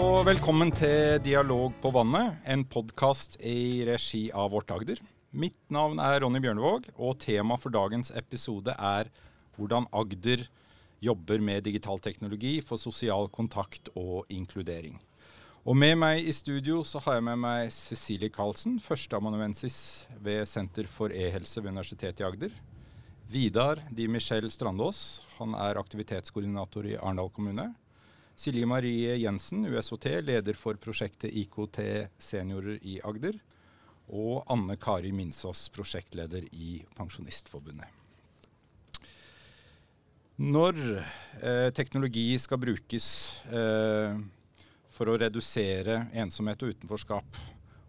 Og velkommen til Dialog på vannet, en podkast i regi av Vårt Agder. Mitt navn er Ronny Bjørnevåg, og tema for dagens episode er hvordan Agder jobber med digital teknologi for sosial kontakt og inkludering. Og med meg i studio så har jeg med meg Cecilie Karlsen, førsteamanuensis ved Senter for e-helse ved Universitetet i Agder. Vidar Di Michel Strandås, han er aktivitetskoordinator i Arendal kommune. Silje Marie Jensen, USHT, leder for prosjektet IKT seniorer i Agder. Og Anne Kari Minsås, prosjektleder i Pensjonistforbundet. Når eh, teknologi skal brukes eh, for å redusere ensomhet og utenforskap,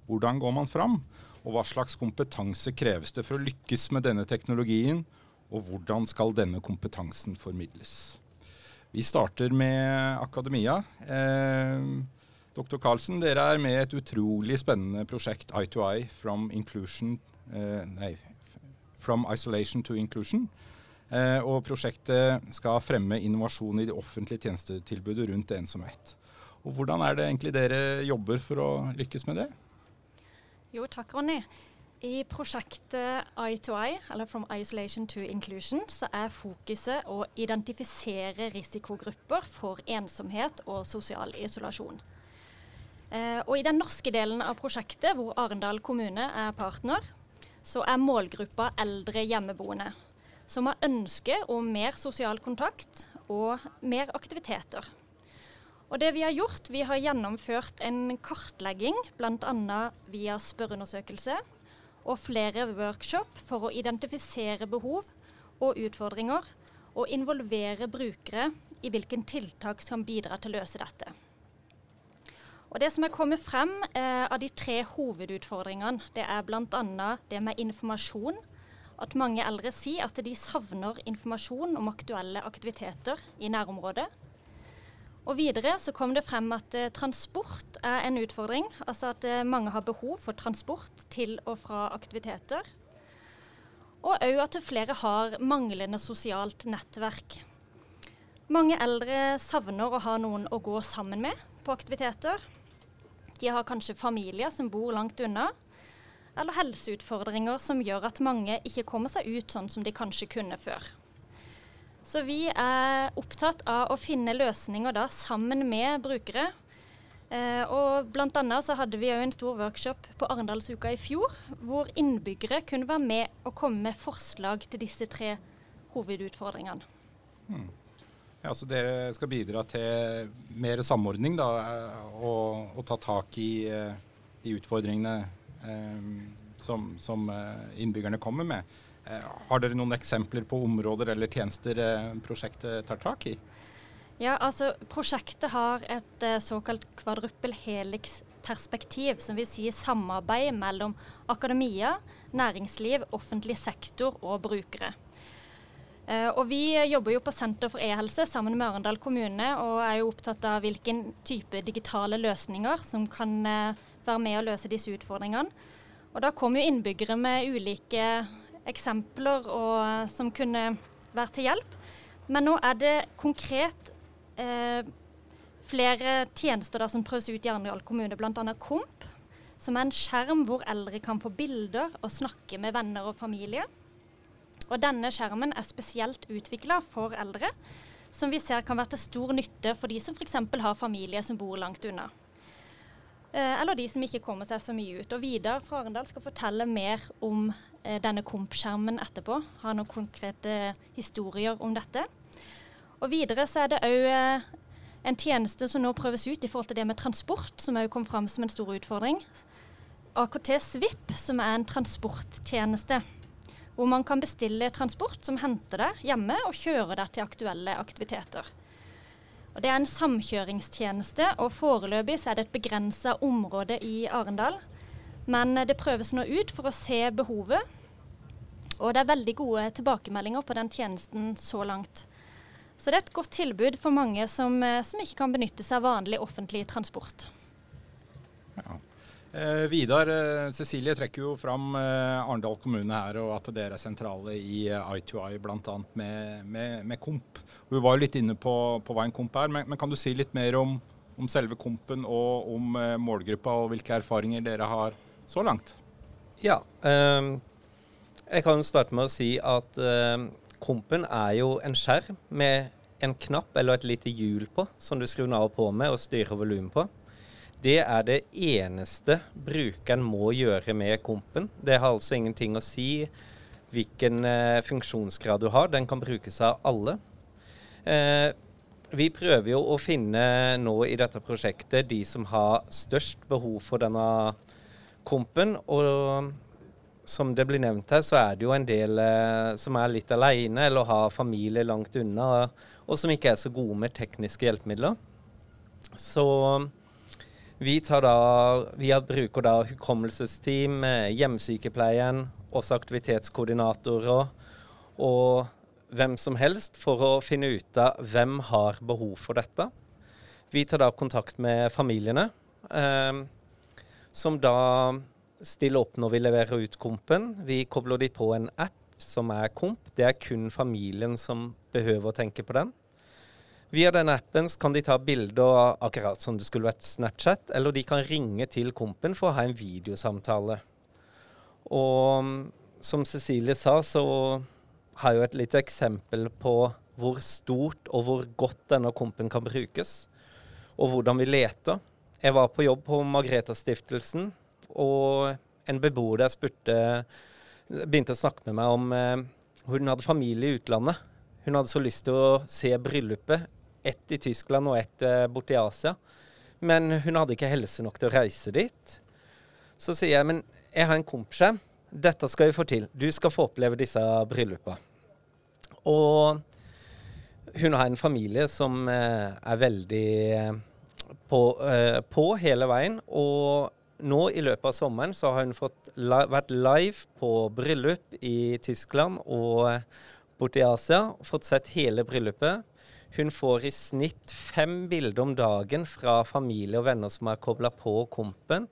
hvordan går man fram? Og hva slags kompetanse kreves det for å lykkes med denne teknologien? Og hvordan skal denne kompetansen formidles? Vi starter med akademia. Eh, Dr. Karlsen, dere er med et utrolig spennende prosjekt Eye to Eye, from, eh, nei, from Isolation to Inclusion. Eh, og prosjektet skal fremme innovasjon i det offentlige tjenestetilbudet rundt ensomhet. Og hvordan er det egentlig dere jobber for å lykkes med det? Jo, takk Ronny. I prosjektet I2I, eller From Isolation to Inclusion, så er fokuset å identifisere risikogrupper for ensomhet og sosial isolasjon. Eh, og I den norske delen av prosjektet, hvor Arendal kommune er partner, så er målgruppa eldre hjemmeboende, som har ønske om mer sosial kontakt og mer aktiviteter. Og det Vi har gjort, vi har gjennomført en kartlegging, bl.a. via spørreundersøkelse og flere workshop for å identifisere behov og utfordringer, og involvere brukere i hvilken tiltak som kan bidra til å løse dette. Og Det som er kommet frem eh, av de tre hovedutfordringene, det er bl.a. det med informasjon. At mange eldre sier at de savner informasjon om aktuelle aktiviteter i nærområdet. Og videre så kom det frem at eh, transport er en utfordring. Altså at eh, mange har behov for transport til og fra aktiviteter. Og òg at flere har manglende sosialt nettverk. Mange eldre savner å ha noen å gå sammen med på aktiviteter. De har kanskje familier som bor langt unna, eller helseutfordringer som gjør at mange ikke kommer seg ut sånn som de kanskje kunne før. Så vi er opptatt av å finne løsninger da sammen med brukere. Eh, og annet så hadde vi òg en stor workshop på Arendalsuka i fjor, hvor innbyggere kunne være med og komme med forslag til disse tre hovedutfordringene. Hmm. Ja, så Dere skal bidra til mer samordning da, og, og ta tak i uh, de utfordringene eh, som, som uh, innbyggerne kommer med. Eh, har dere noen eksempler på områder eller tjenester eh, prosjektet tar tak i? Ja, altså Prosjektet har et uh, såkalt kvadruppel helix-perspektiv, som vil si samarbeid mellom akademia, næringsliv, offentlig sektor og brukere. Og Vi jobber jo på Senter for e-helse sammen med Arendal kommune, og er jo opptatt av hvilken type digitale løsninger som kan være med å løse disse utfordringene. Og Da kommer jo innbyggere med ulike eksempler og, som kunne vært til hjelp. Men nå er det konkret eh, flere tjenester da, som prøves ut i Arendal kommune, bl.a. KOMP, som er en skjerm hvor eldre kan få bilder og snakke med venner og familie. Og denne skjermen er spesielt utvikla for eldre, som vi ser kan være til stor nytte for de som f.eks. har familie som bor langt unna. Eh, eller de som ikke kommer seg så mye ut. Og Vidar fra Arendal skal fortelle mer om eh, denne KOMP-skjermen etterpå. Har noen konkrete historier om dette. Og Videre så er det òg eh, en tjeneste som nå prøves ut i forhold til det med transport, som òg kom fram som en stor utfordring. AKT Svipp, som er en transporttjeneste. Hvor man kan bestille transport som henter deg hjemme og kjører deg til aktuelle aktiviteter. Og det er en samkjøringstjeneste, og foreløpig er det et begrensa område i Arendal. Men det prøves nå ut for å se behovet. Og det er veldig gode tilbakemeldinger på den tjenesten så langt. Så det er et godt tilbud for mange som, eh, som ikke kan benytte seg av vanlig offentlig transport. Ja. Eh, Vidar, eh, Cecilie trekker jo fram eh, Arendal kommune her, og at dere er sentrale i I2I, eh, bl.a. Med, med, med KOMP. Vi var jo litt inne på, på hva en KOMP er, men, men, kan du si litt mer om, om selve Kompen og om eh, målgruppa, og hvilke erfaringer dere har så langt. Ja, eh, jeg kan starte med å si at eh, Kompen er jo en skjerm med en knapp eller et lite hjul på, som du skrur av og på med og styrer volumet på. Det er det eneste brukeren må gjøre med kompen. Det har altså ingenting å si hvilken eh, funksjonsgrad du har. Den kan brukes av alle. Eh, vi prøver jo å finne nå i dette prosjektet de som har størst behov for denne kompen. Og som det blir nevnt her, så er det jo en del eh, som er litt alene eller har familie langt unna, og som ikke er så gode med tekniske hjelpemidler. Så vi, da, vi bruker da hukommelsesteam, eh, hjemmesykepleien, også aktivitetskoordinatorer og hvem som helst for å finne ut av hvem har behov for dette. Vi tar da kontakt med familiene, eh, som da stiller opp når vi leverer ut kompen. Vi kobler de på en app som er komp. Det er kun familien som behøver å tenke på den. Via den appen kan de ta bilder akkurat som det skulle vært Snapchat, eller de kan ringe til kompen for å ha en videosamtale. Og mm, som Cecilie sa, så har jeg jo et lite eksempel på hvor stort og hvor godt denne kompen kan brukes, og hvordan vi leter. Jeg var på jobb på Margrethe-stiftelsen, og en beboer der spurte begynte å snakke med meg om eh, hun hadde familie i utlandet. Hun hadde så lyst til å se bryllupet ett i Tyskland og ett eh, borte i Asia. Men hun hadde ikke helse nok til å reise dit. Så sier jeg men jeg har en kompisskjerm. Dette skal vi få til. Du skal få oppleve disse bryllupene. Og hun har en familie som eh, er veldig eh, på, eh, på, hele veien. Og nå i løpet av sommeren så har hun fått vært live på bryllup i Tyskland og borte i Asia. Fått sett hele bryllupet. Hun får i snitt fem bilder om dagen fra familie og venner som er kobla på kompen.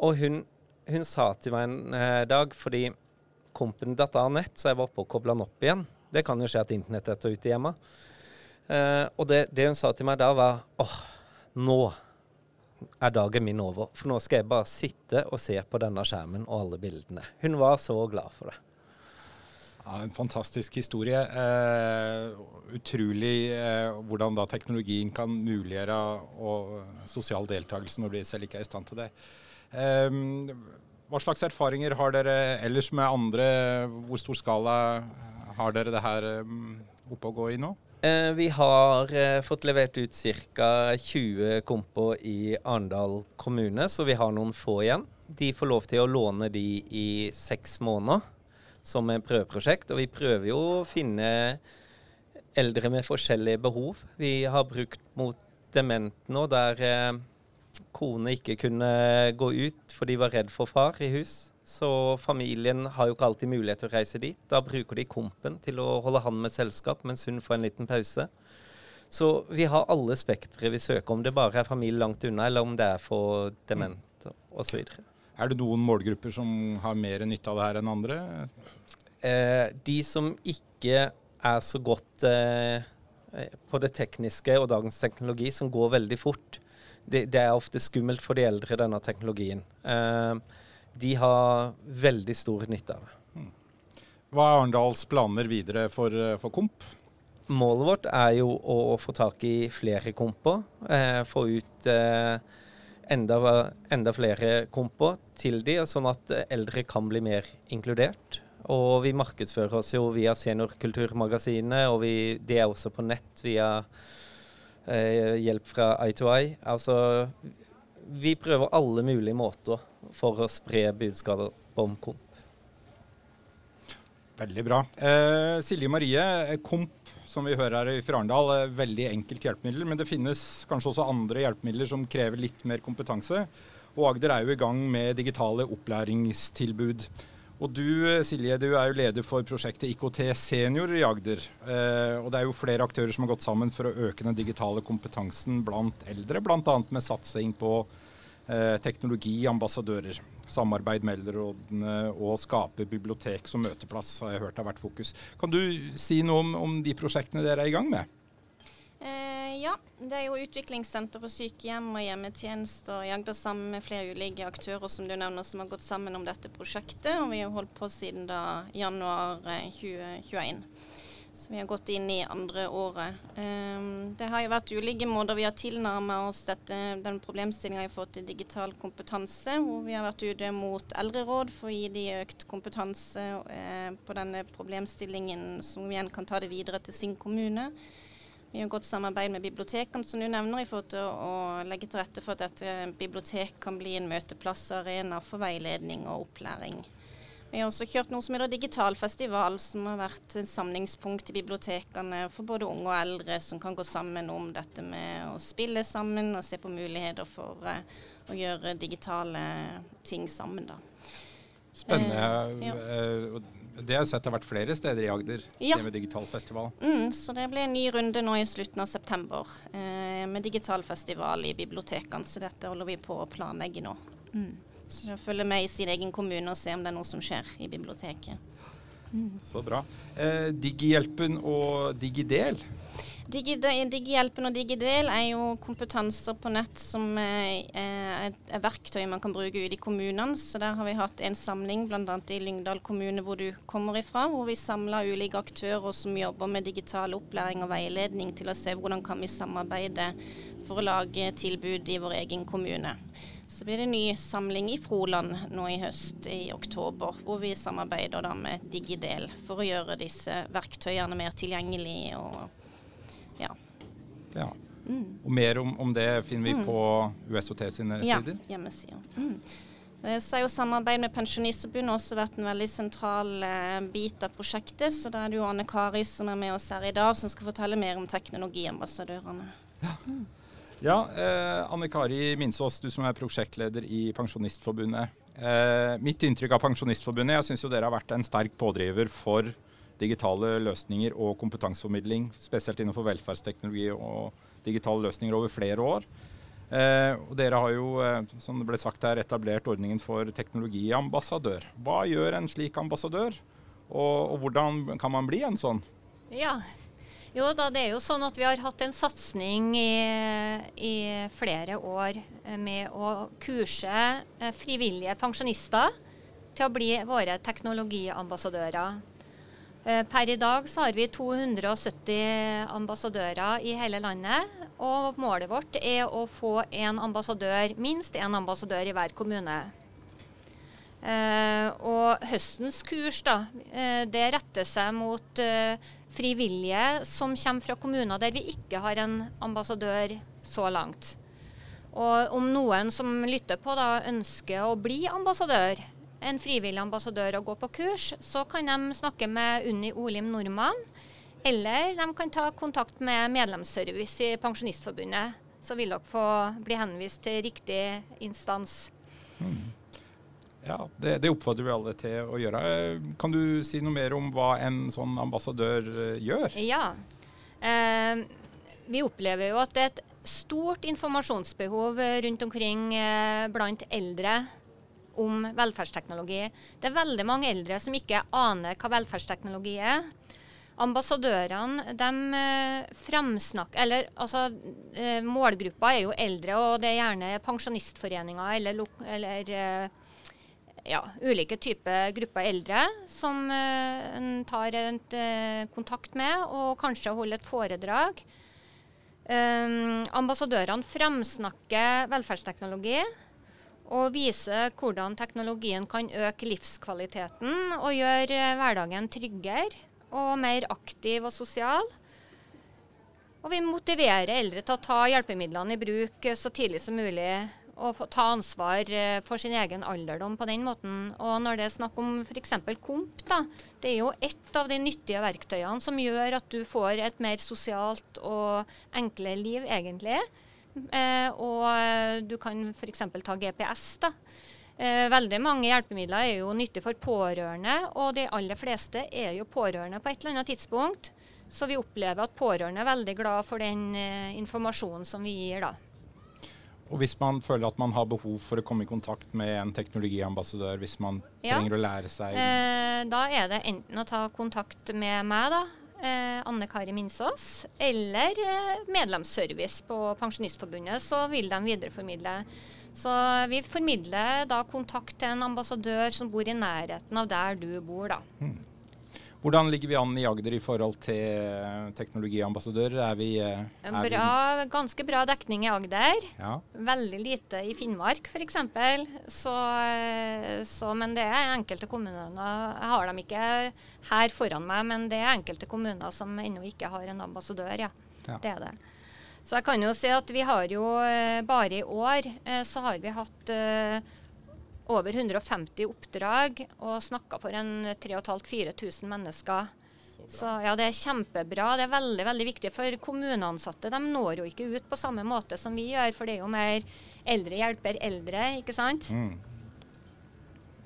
Og hun, hun, sa til meg en eh, dag, fordi kompen datt av nett, så jeg var oppe og kobla den opp igjen. Det kan jo skje at internett detter ut hjemme. Eh, og det, det, hun sa til meg da, var åh, nå er dagen min over. For nå skal jeg bare sitte og se på denne skjermen og alle bildene. Hun var så glad for det. Ja, en fantastisk historie. Eh, utrolig eh, hvordan da teknologien kan muliggjøre og sosial deltakelse når de selv ikke er i stand til det. Eh, hva slags erfaringer har dere ellers med andre? Hvor stor skala har dere det her eh, oppe å gå i nå? Eh, vi har eh, fått levert ut ca. 20 kompo i Arendal kommune, så vi har noen få igjen. De får lov til å låne de i seks måneder som et prøveprosjekt. Og vi prøver jo å finne eldre med forskjellige behov. Vi har brukt mot demente nå, der eh, kone ikke kunne gå ut for de var redd for far i hus. Så familien har jo ikke alltid mulighet til å reise dit. Da bruker de kompen til å holde han med selskap mens hun får en liten pause. Så vi har alle spektre vi søker, om det bare er familie langt unna, eller om det er for demente osv. Er det noen målgrupper som har mer nytte av det her enn andre? Eh, de som ikke er så godt eh, på det tekniske og dagens teknologi, som går veldig fort. Det, det er ofte skummelt for de eldre, denne teknologien. Eh, de har veldig stor nytte av det. Hmm. Hva er Arendals planer videre for, for, Komp? Målet vårt er jo å få tak i flere komper. Eh, få ut eh, enda, enda flere komper til de, sånn at eldre kan bli mer inkludert. Og vi markedsfører oss jo via Seniorkulturmagasinet, og vi, det er også på nett via eh, hjelp fra I2I. Altså, vi prøver alle mulige måter for å spre budskapet om komp. Veldig bra. Eh, Silje Marie, komp som vi hører her i Arendal, er veldig enkelt hjelpemiddel. Men det finnes kanskje også andre hjelpemidler som krever litt mer kompetanse. Og Agder er jo i gang med digitale opplæringstilbud. Og du Silje, du er jo leder for prosjektet IKT Senior i Agder. Eh, og det er jo flere aktører som har gått sammen for å øke den digitale kompetansen blant eldre, bl.a. med satsing på eh, teknologiambassadører samarbeid med eldrerådene og skape bibliotek som møteplass, har jeg hørt har vært fokus. Kan du si noe om, om de prosjektene dere er i gang med? Eh, ja, det er jo utviklingssenter for sykehjem og hjemmetjeneste og Agder sammen med flere ulike aktører som du nevner som har gått sammen om dette prosjektet. Og vi har holdt på siden da januar 2021. Så vi har gått inn i andre året. Um, det har jo vært ulike måter vi har tilnærmet oss dette, den problemstillinga i forhold til digital kompetanse. Hvor vi har vært ute mot eldreråd for å gi de økt kompetanse uh, på denne problemstillingen, som igjen kan ta det videre til sin kommune. Vi har godt samarbeid med bibliotekene, som du nevner, i forhold til å legge til rette for at dette bibliotek kan bli en møteplass og arena for veiledning og opplæring. Vi har også kjørt noe som heter Digitalfestival, som har vært et samlingspunkt i bibliotekene for både unge og eldre, som kan gå sammen om dette med å spille sammen og se på muligheter for uh, å gjøre digitale ting sammen. Da. Spennende. Uh, ja. Eh, det har jeg sett har vært flere steder i Agder, ja. det med digitalfestival. Mm, så det blir en ny runde nå i slutten av september uh, med digitalfestival i bibliotekene. Så dette holder vi på å planlegge nå. Mm. Så følge med i sin egen kommune og se om det er noe som skjer i biblioteket. Mm. Så bra. Eh, Digihjelpen og Digidel? Digihjelpen og Digidel er jo kompetanser på nett som er, er, er verktøy man kan bruke ute i kommunene. Så der har vi hatt en samling bl.a. i Lyngdal kommune hvor du kommer ifra, hvor vi samla ulike aktører som jobber med digital opplæring og veiledning til å se hvordan kan vi samarbeide for å lage tilbud i vår egen kommune. Så blir det en ny samling i Froland nå i høst, i oktober, hvor vi samarbeider med Digidel for å gjøre disse verktøyene mer tilgjengelige. Og. Ja. Mm. Og mer om, om, det finner vi mm. på USOT sine ja, sider? Ja, hjemmesider. Mm. Så har jo samarbeid med Pensjonistforbundet også vært en veldig sentral eh, bit av prosjektet. Så da er det jo Anne Kari som er med oss her i dag, som skal fortelle mer om teknologiambassadørene. Ja. Mm. Ja, eh, Anne Kari Minsås, du som er prosjektleder i Pensjonistforbundet. Eh, mitt inntrykk av Pensjonistforbundet, jeg syns dere har vært en sterk pådriver for digitale løsninger og kompetanseformidling, spesielt innenfor velferdsteknologi og digitale løsninger over flere år. Eh, og dere har jo, eh, som det ble sagt her, etablert ordningen for teknologiambassadør. Hva gjør en slik ambassadør, og, og hvordan kan man bli en sånn? Ja, jo da, det er jo sånn at vi har hatt en satsing i, i flere år med å kurse eh, frivillige pensjonister til å bli våre teknologiambassadører. Eh, per i dag så har vi 270 ambassadører i hele landet. Og målet vårt er å få en ambassadør, minst én ambassadør i hver kommune. Uh, og høstens kurs da, uh, det retter seg mot frivillige som kommer fra kommuner der vi ikke har en ambassadør så langt. Og om noen som lytter på da ønsker å bli ambassadør, en frivillig ambassadør og gå på kurs, så kan de snakke med Unni Olim Nordmann. Eller de kan ta kontakt med medlemsservice i Pensjonistforbundet. Så vil dere få bli henvist til riktig instans. Mm. Ja, det, det, oppfordrer vi alle til å gjøre. Kan du si noe mer om hva en sånn ambassadør eh, gjør? Ja. Eh, vi opplever jo at det er et stort informasjonsbehov rundt omkring eh, blant eldre om velferdsteknologi. Det er veldig mange eldre som ikke aner hva velferdsteknologi er. Ambassadørene de fremsnakker framsnakker Eller altså, eh, målgruppa er jo eldre, og det er gjerne pensjonistforeninger eller, eller ja, ulike typer grupper eldre som en tar et, kontakt med og kanskje holder et foredrag. Um, ambassadørene fremsnakker velferdsteknologi og vise hvordan teknologien kan øke livskvaliteten og gjøre hverdagen tryggere og mer aktiv og sosial. Og vi motiverer eldre til å ta hjelpemidlene i bruk så tidlig som mulig og ta ansvar eh, for sin egen alderdom på den måten. Og når det er snakk om f.eks. komp, da, det er jo ett av de nyttige verktøyene som gjør at du får et mer sosialt og enklere liv, egentlig. Eh, og eh, du kan f.eks. ta GPS. da. Eh, veldig mange hjelpemidler er jo nyttig for pårørende, og de aller fleste er jo pårørende på et eller annet tidspunkt. Så vi opplever at pårørende er veldig glad for den informasjonen som vi gir da. Og hvis man føler at man har behov for å komme i kontakt med en teknologiambassadør, hvis man ja. trenger å lære seg eh, Da er det enten å ta kontakt med meg, da, eh, Anne Kari Minsås, eller eh, medlemsservice på Pensjonistforbundet, så vil de videreformidle. Så vi formidler da kontakt til en ambassadør som bor i nærheten av der du bor, da. Mm. Hvordan ligger vi an i Agder i forhold til teknologiambassadører? Er vi, eh, er bra, ganske bra dekning i Agder. Ja. Veldig lite i Finnmark f.eks. Så, så, men det er enkelte kommuner Jeg har dem ikke her foran meg, men det er enkelte kommuner som ennå ikke har en ambassadør. Ja. ja. Det er det. Så jeg kan jo si at vi har jo eh, bare i år eh, så har vi hatt over 150 oppdrag og snakka for en 3500-4000 mennesker. Så, så ja, det er kjempebra. Det er veldig veldig viktig. For kommuneansatte de når jo ikke ut på samme måte som vi gjør, for det er jo mer eldre hjelper eldre, ikke sant? Mm.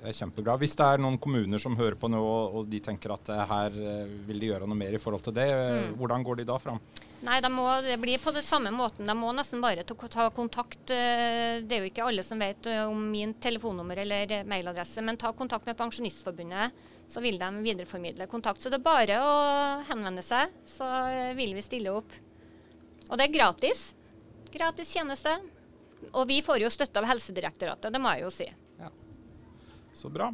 Det er kjempebra. Hvis det er noen kommuner som hører på nå og de tenker at her eh, vil de gjøre noe mer i forhold til det, eh, mm. hvordan går de da fram? Nei, de må, Det blir på det samme måten. De må nesten bare ta kontakt. Eh, det er jo ikke alle som vet eh, om min telefonnummer eller mailadresse, men ta kontakt med Pensjonistforbundet, så vil de videreformidle kontakt. Så det er bare å henvende seg, så eh, vil vi stille opp. Og det er gratis. Gratis tjeneste. Og vi får jo støtte av Helsedirektoratet, det må jeg jo si. Ja. Så bra.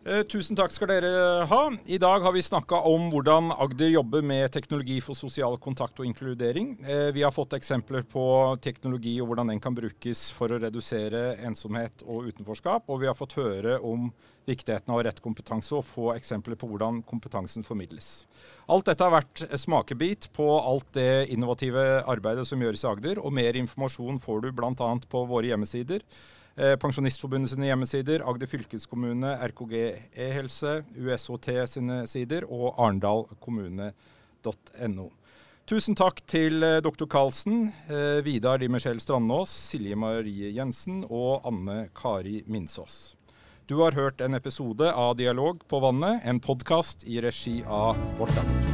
Eh, tusen takk skal dere ha. I dag har vi snakka om hvordan Agder jobber med teknologi for sosial kontakt og inkludering. Eh, vi har fått eksempler på teknologi og hvordan den kan brukes for å redusere ensomhet og utenforskap. Og vi har fått høre om viktigheten av rett kompetanse og få eksempler på hvordan kompetansen formidles. Alt dette har vært smakebit på alt det innovative arbeidet som gjøres i Agder. Og mer informasjon får du bl.a. på våre hjemmesider. Eh, Pensjonistforbundet sine hjemmesider, Agder fylkeskommune, RKG e-helse, USHT sine sider og arendalkommune.no. Tusen takk til eh, dr. Karlsen, eh, Vidar Di Michelle Strandås, Silje Marie Jensen og Anne Kari Minsås. Du har hørt en episode av Dialog på vannet, en podkast i regi av Vårt Land.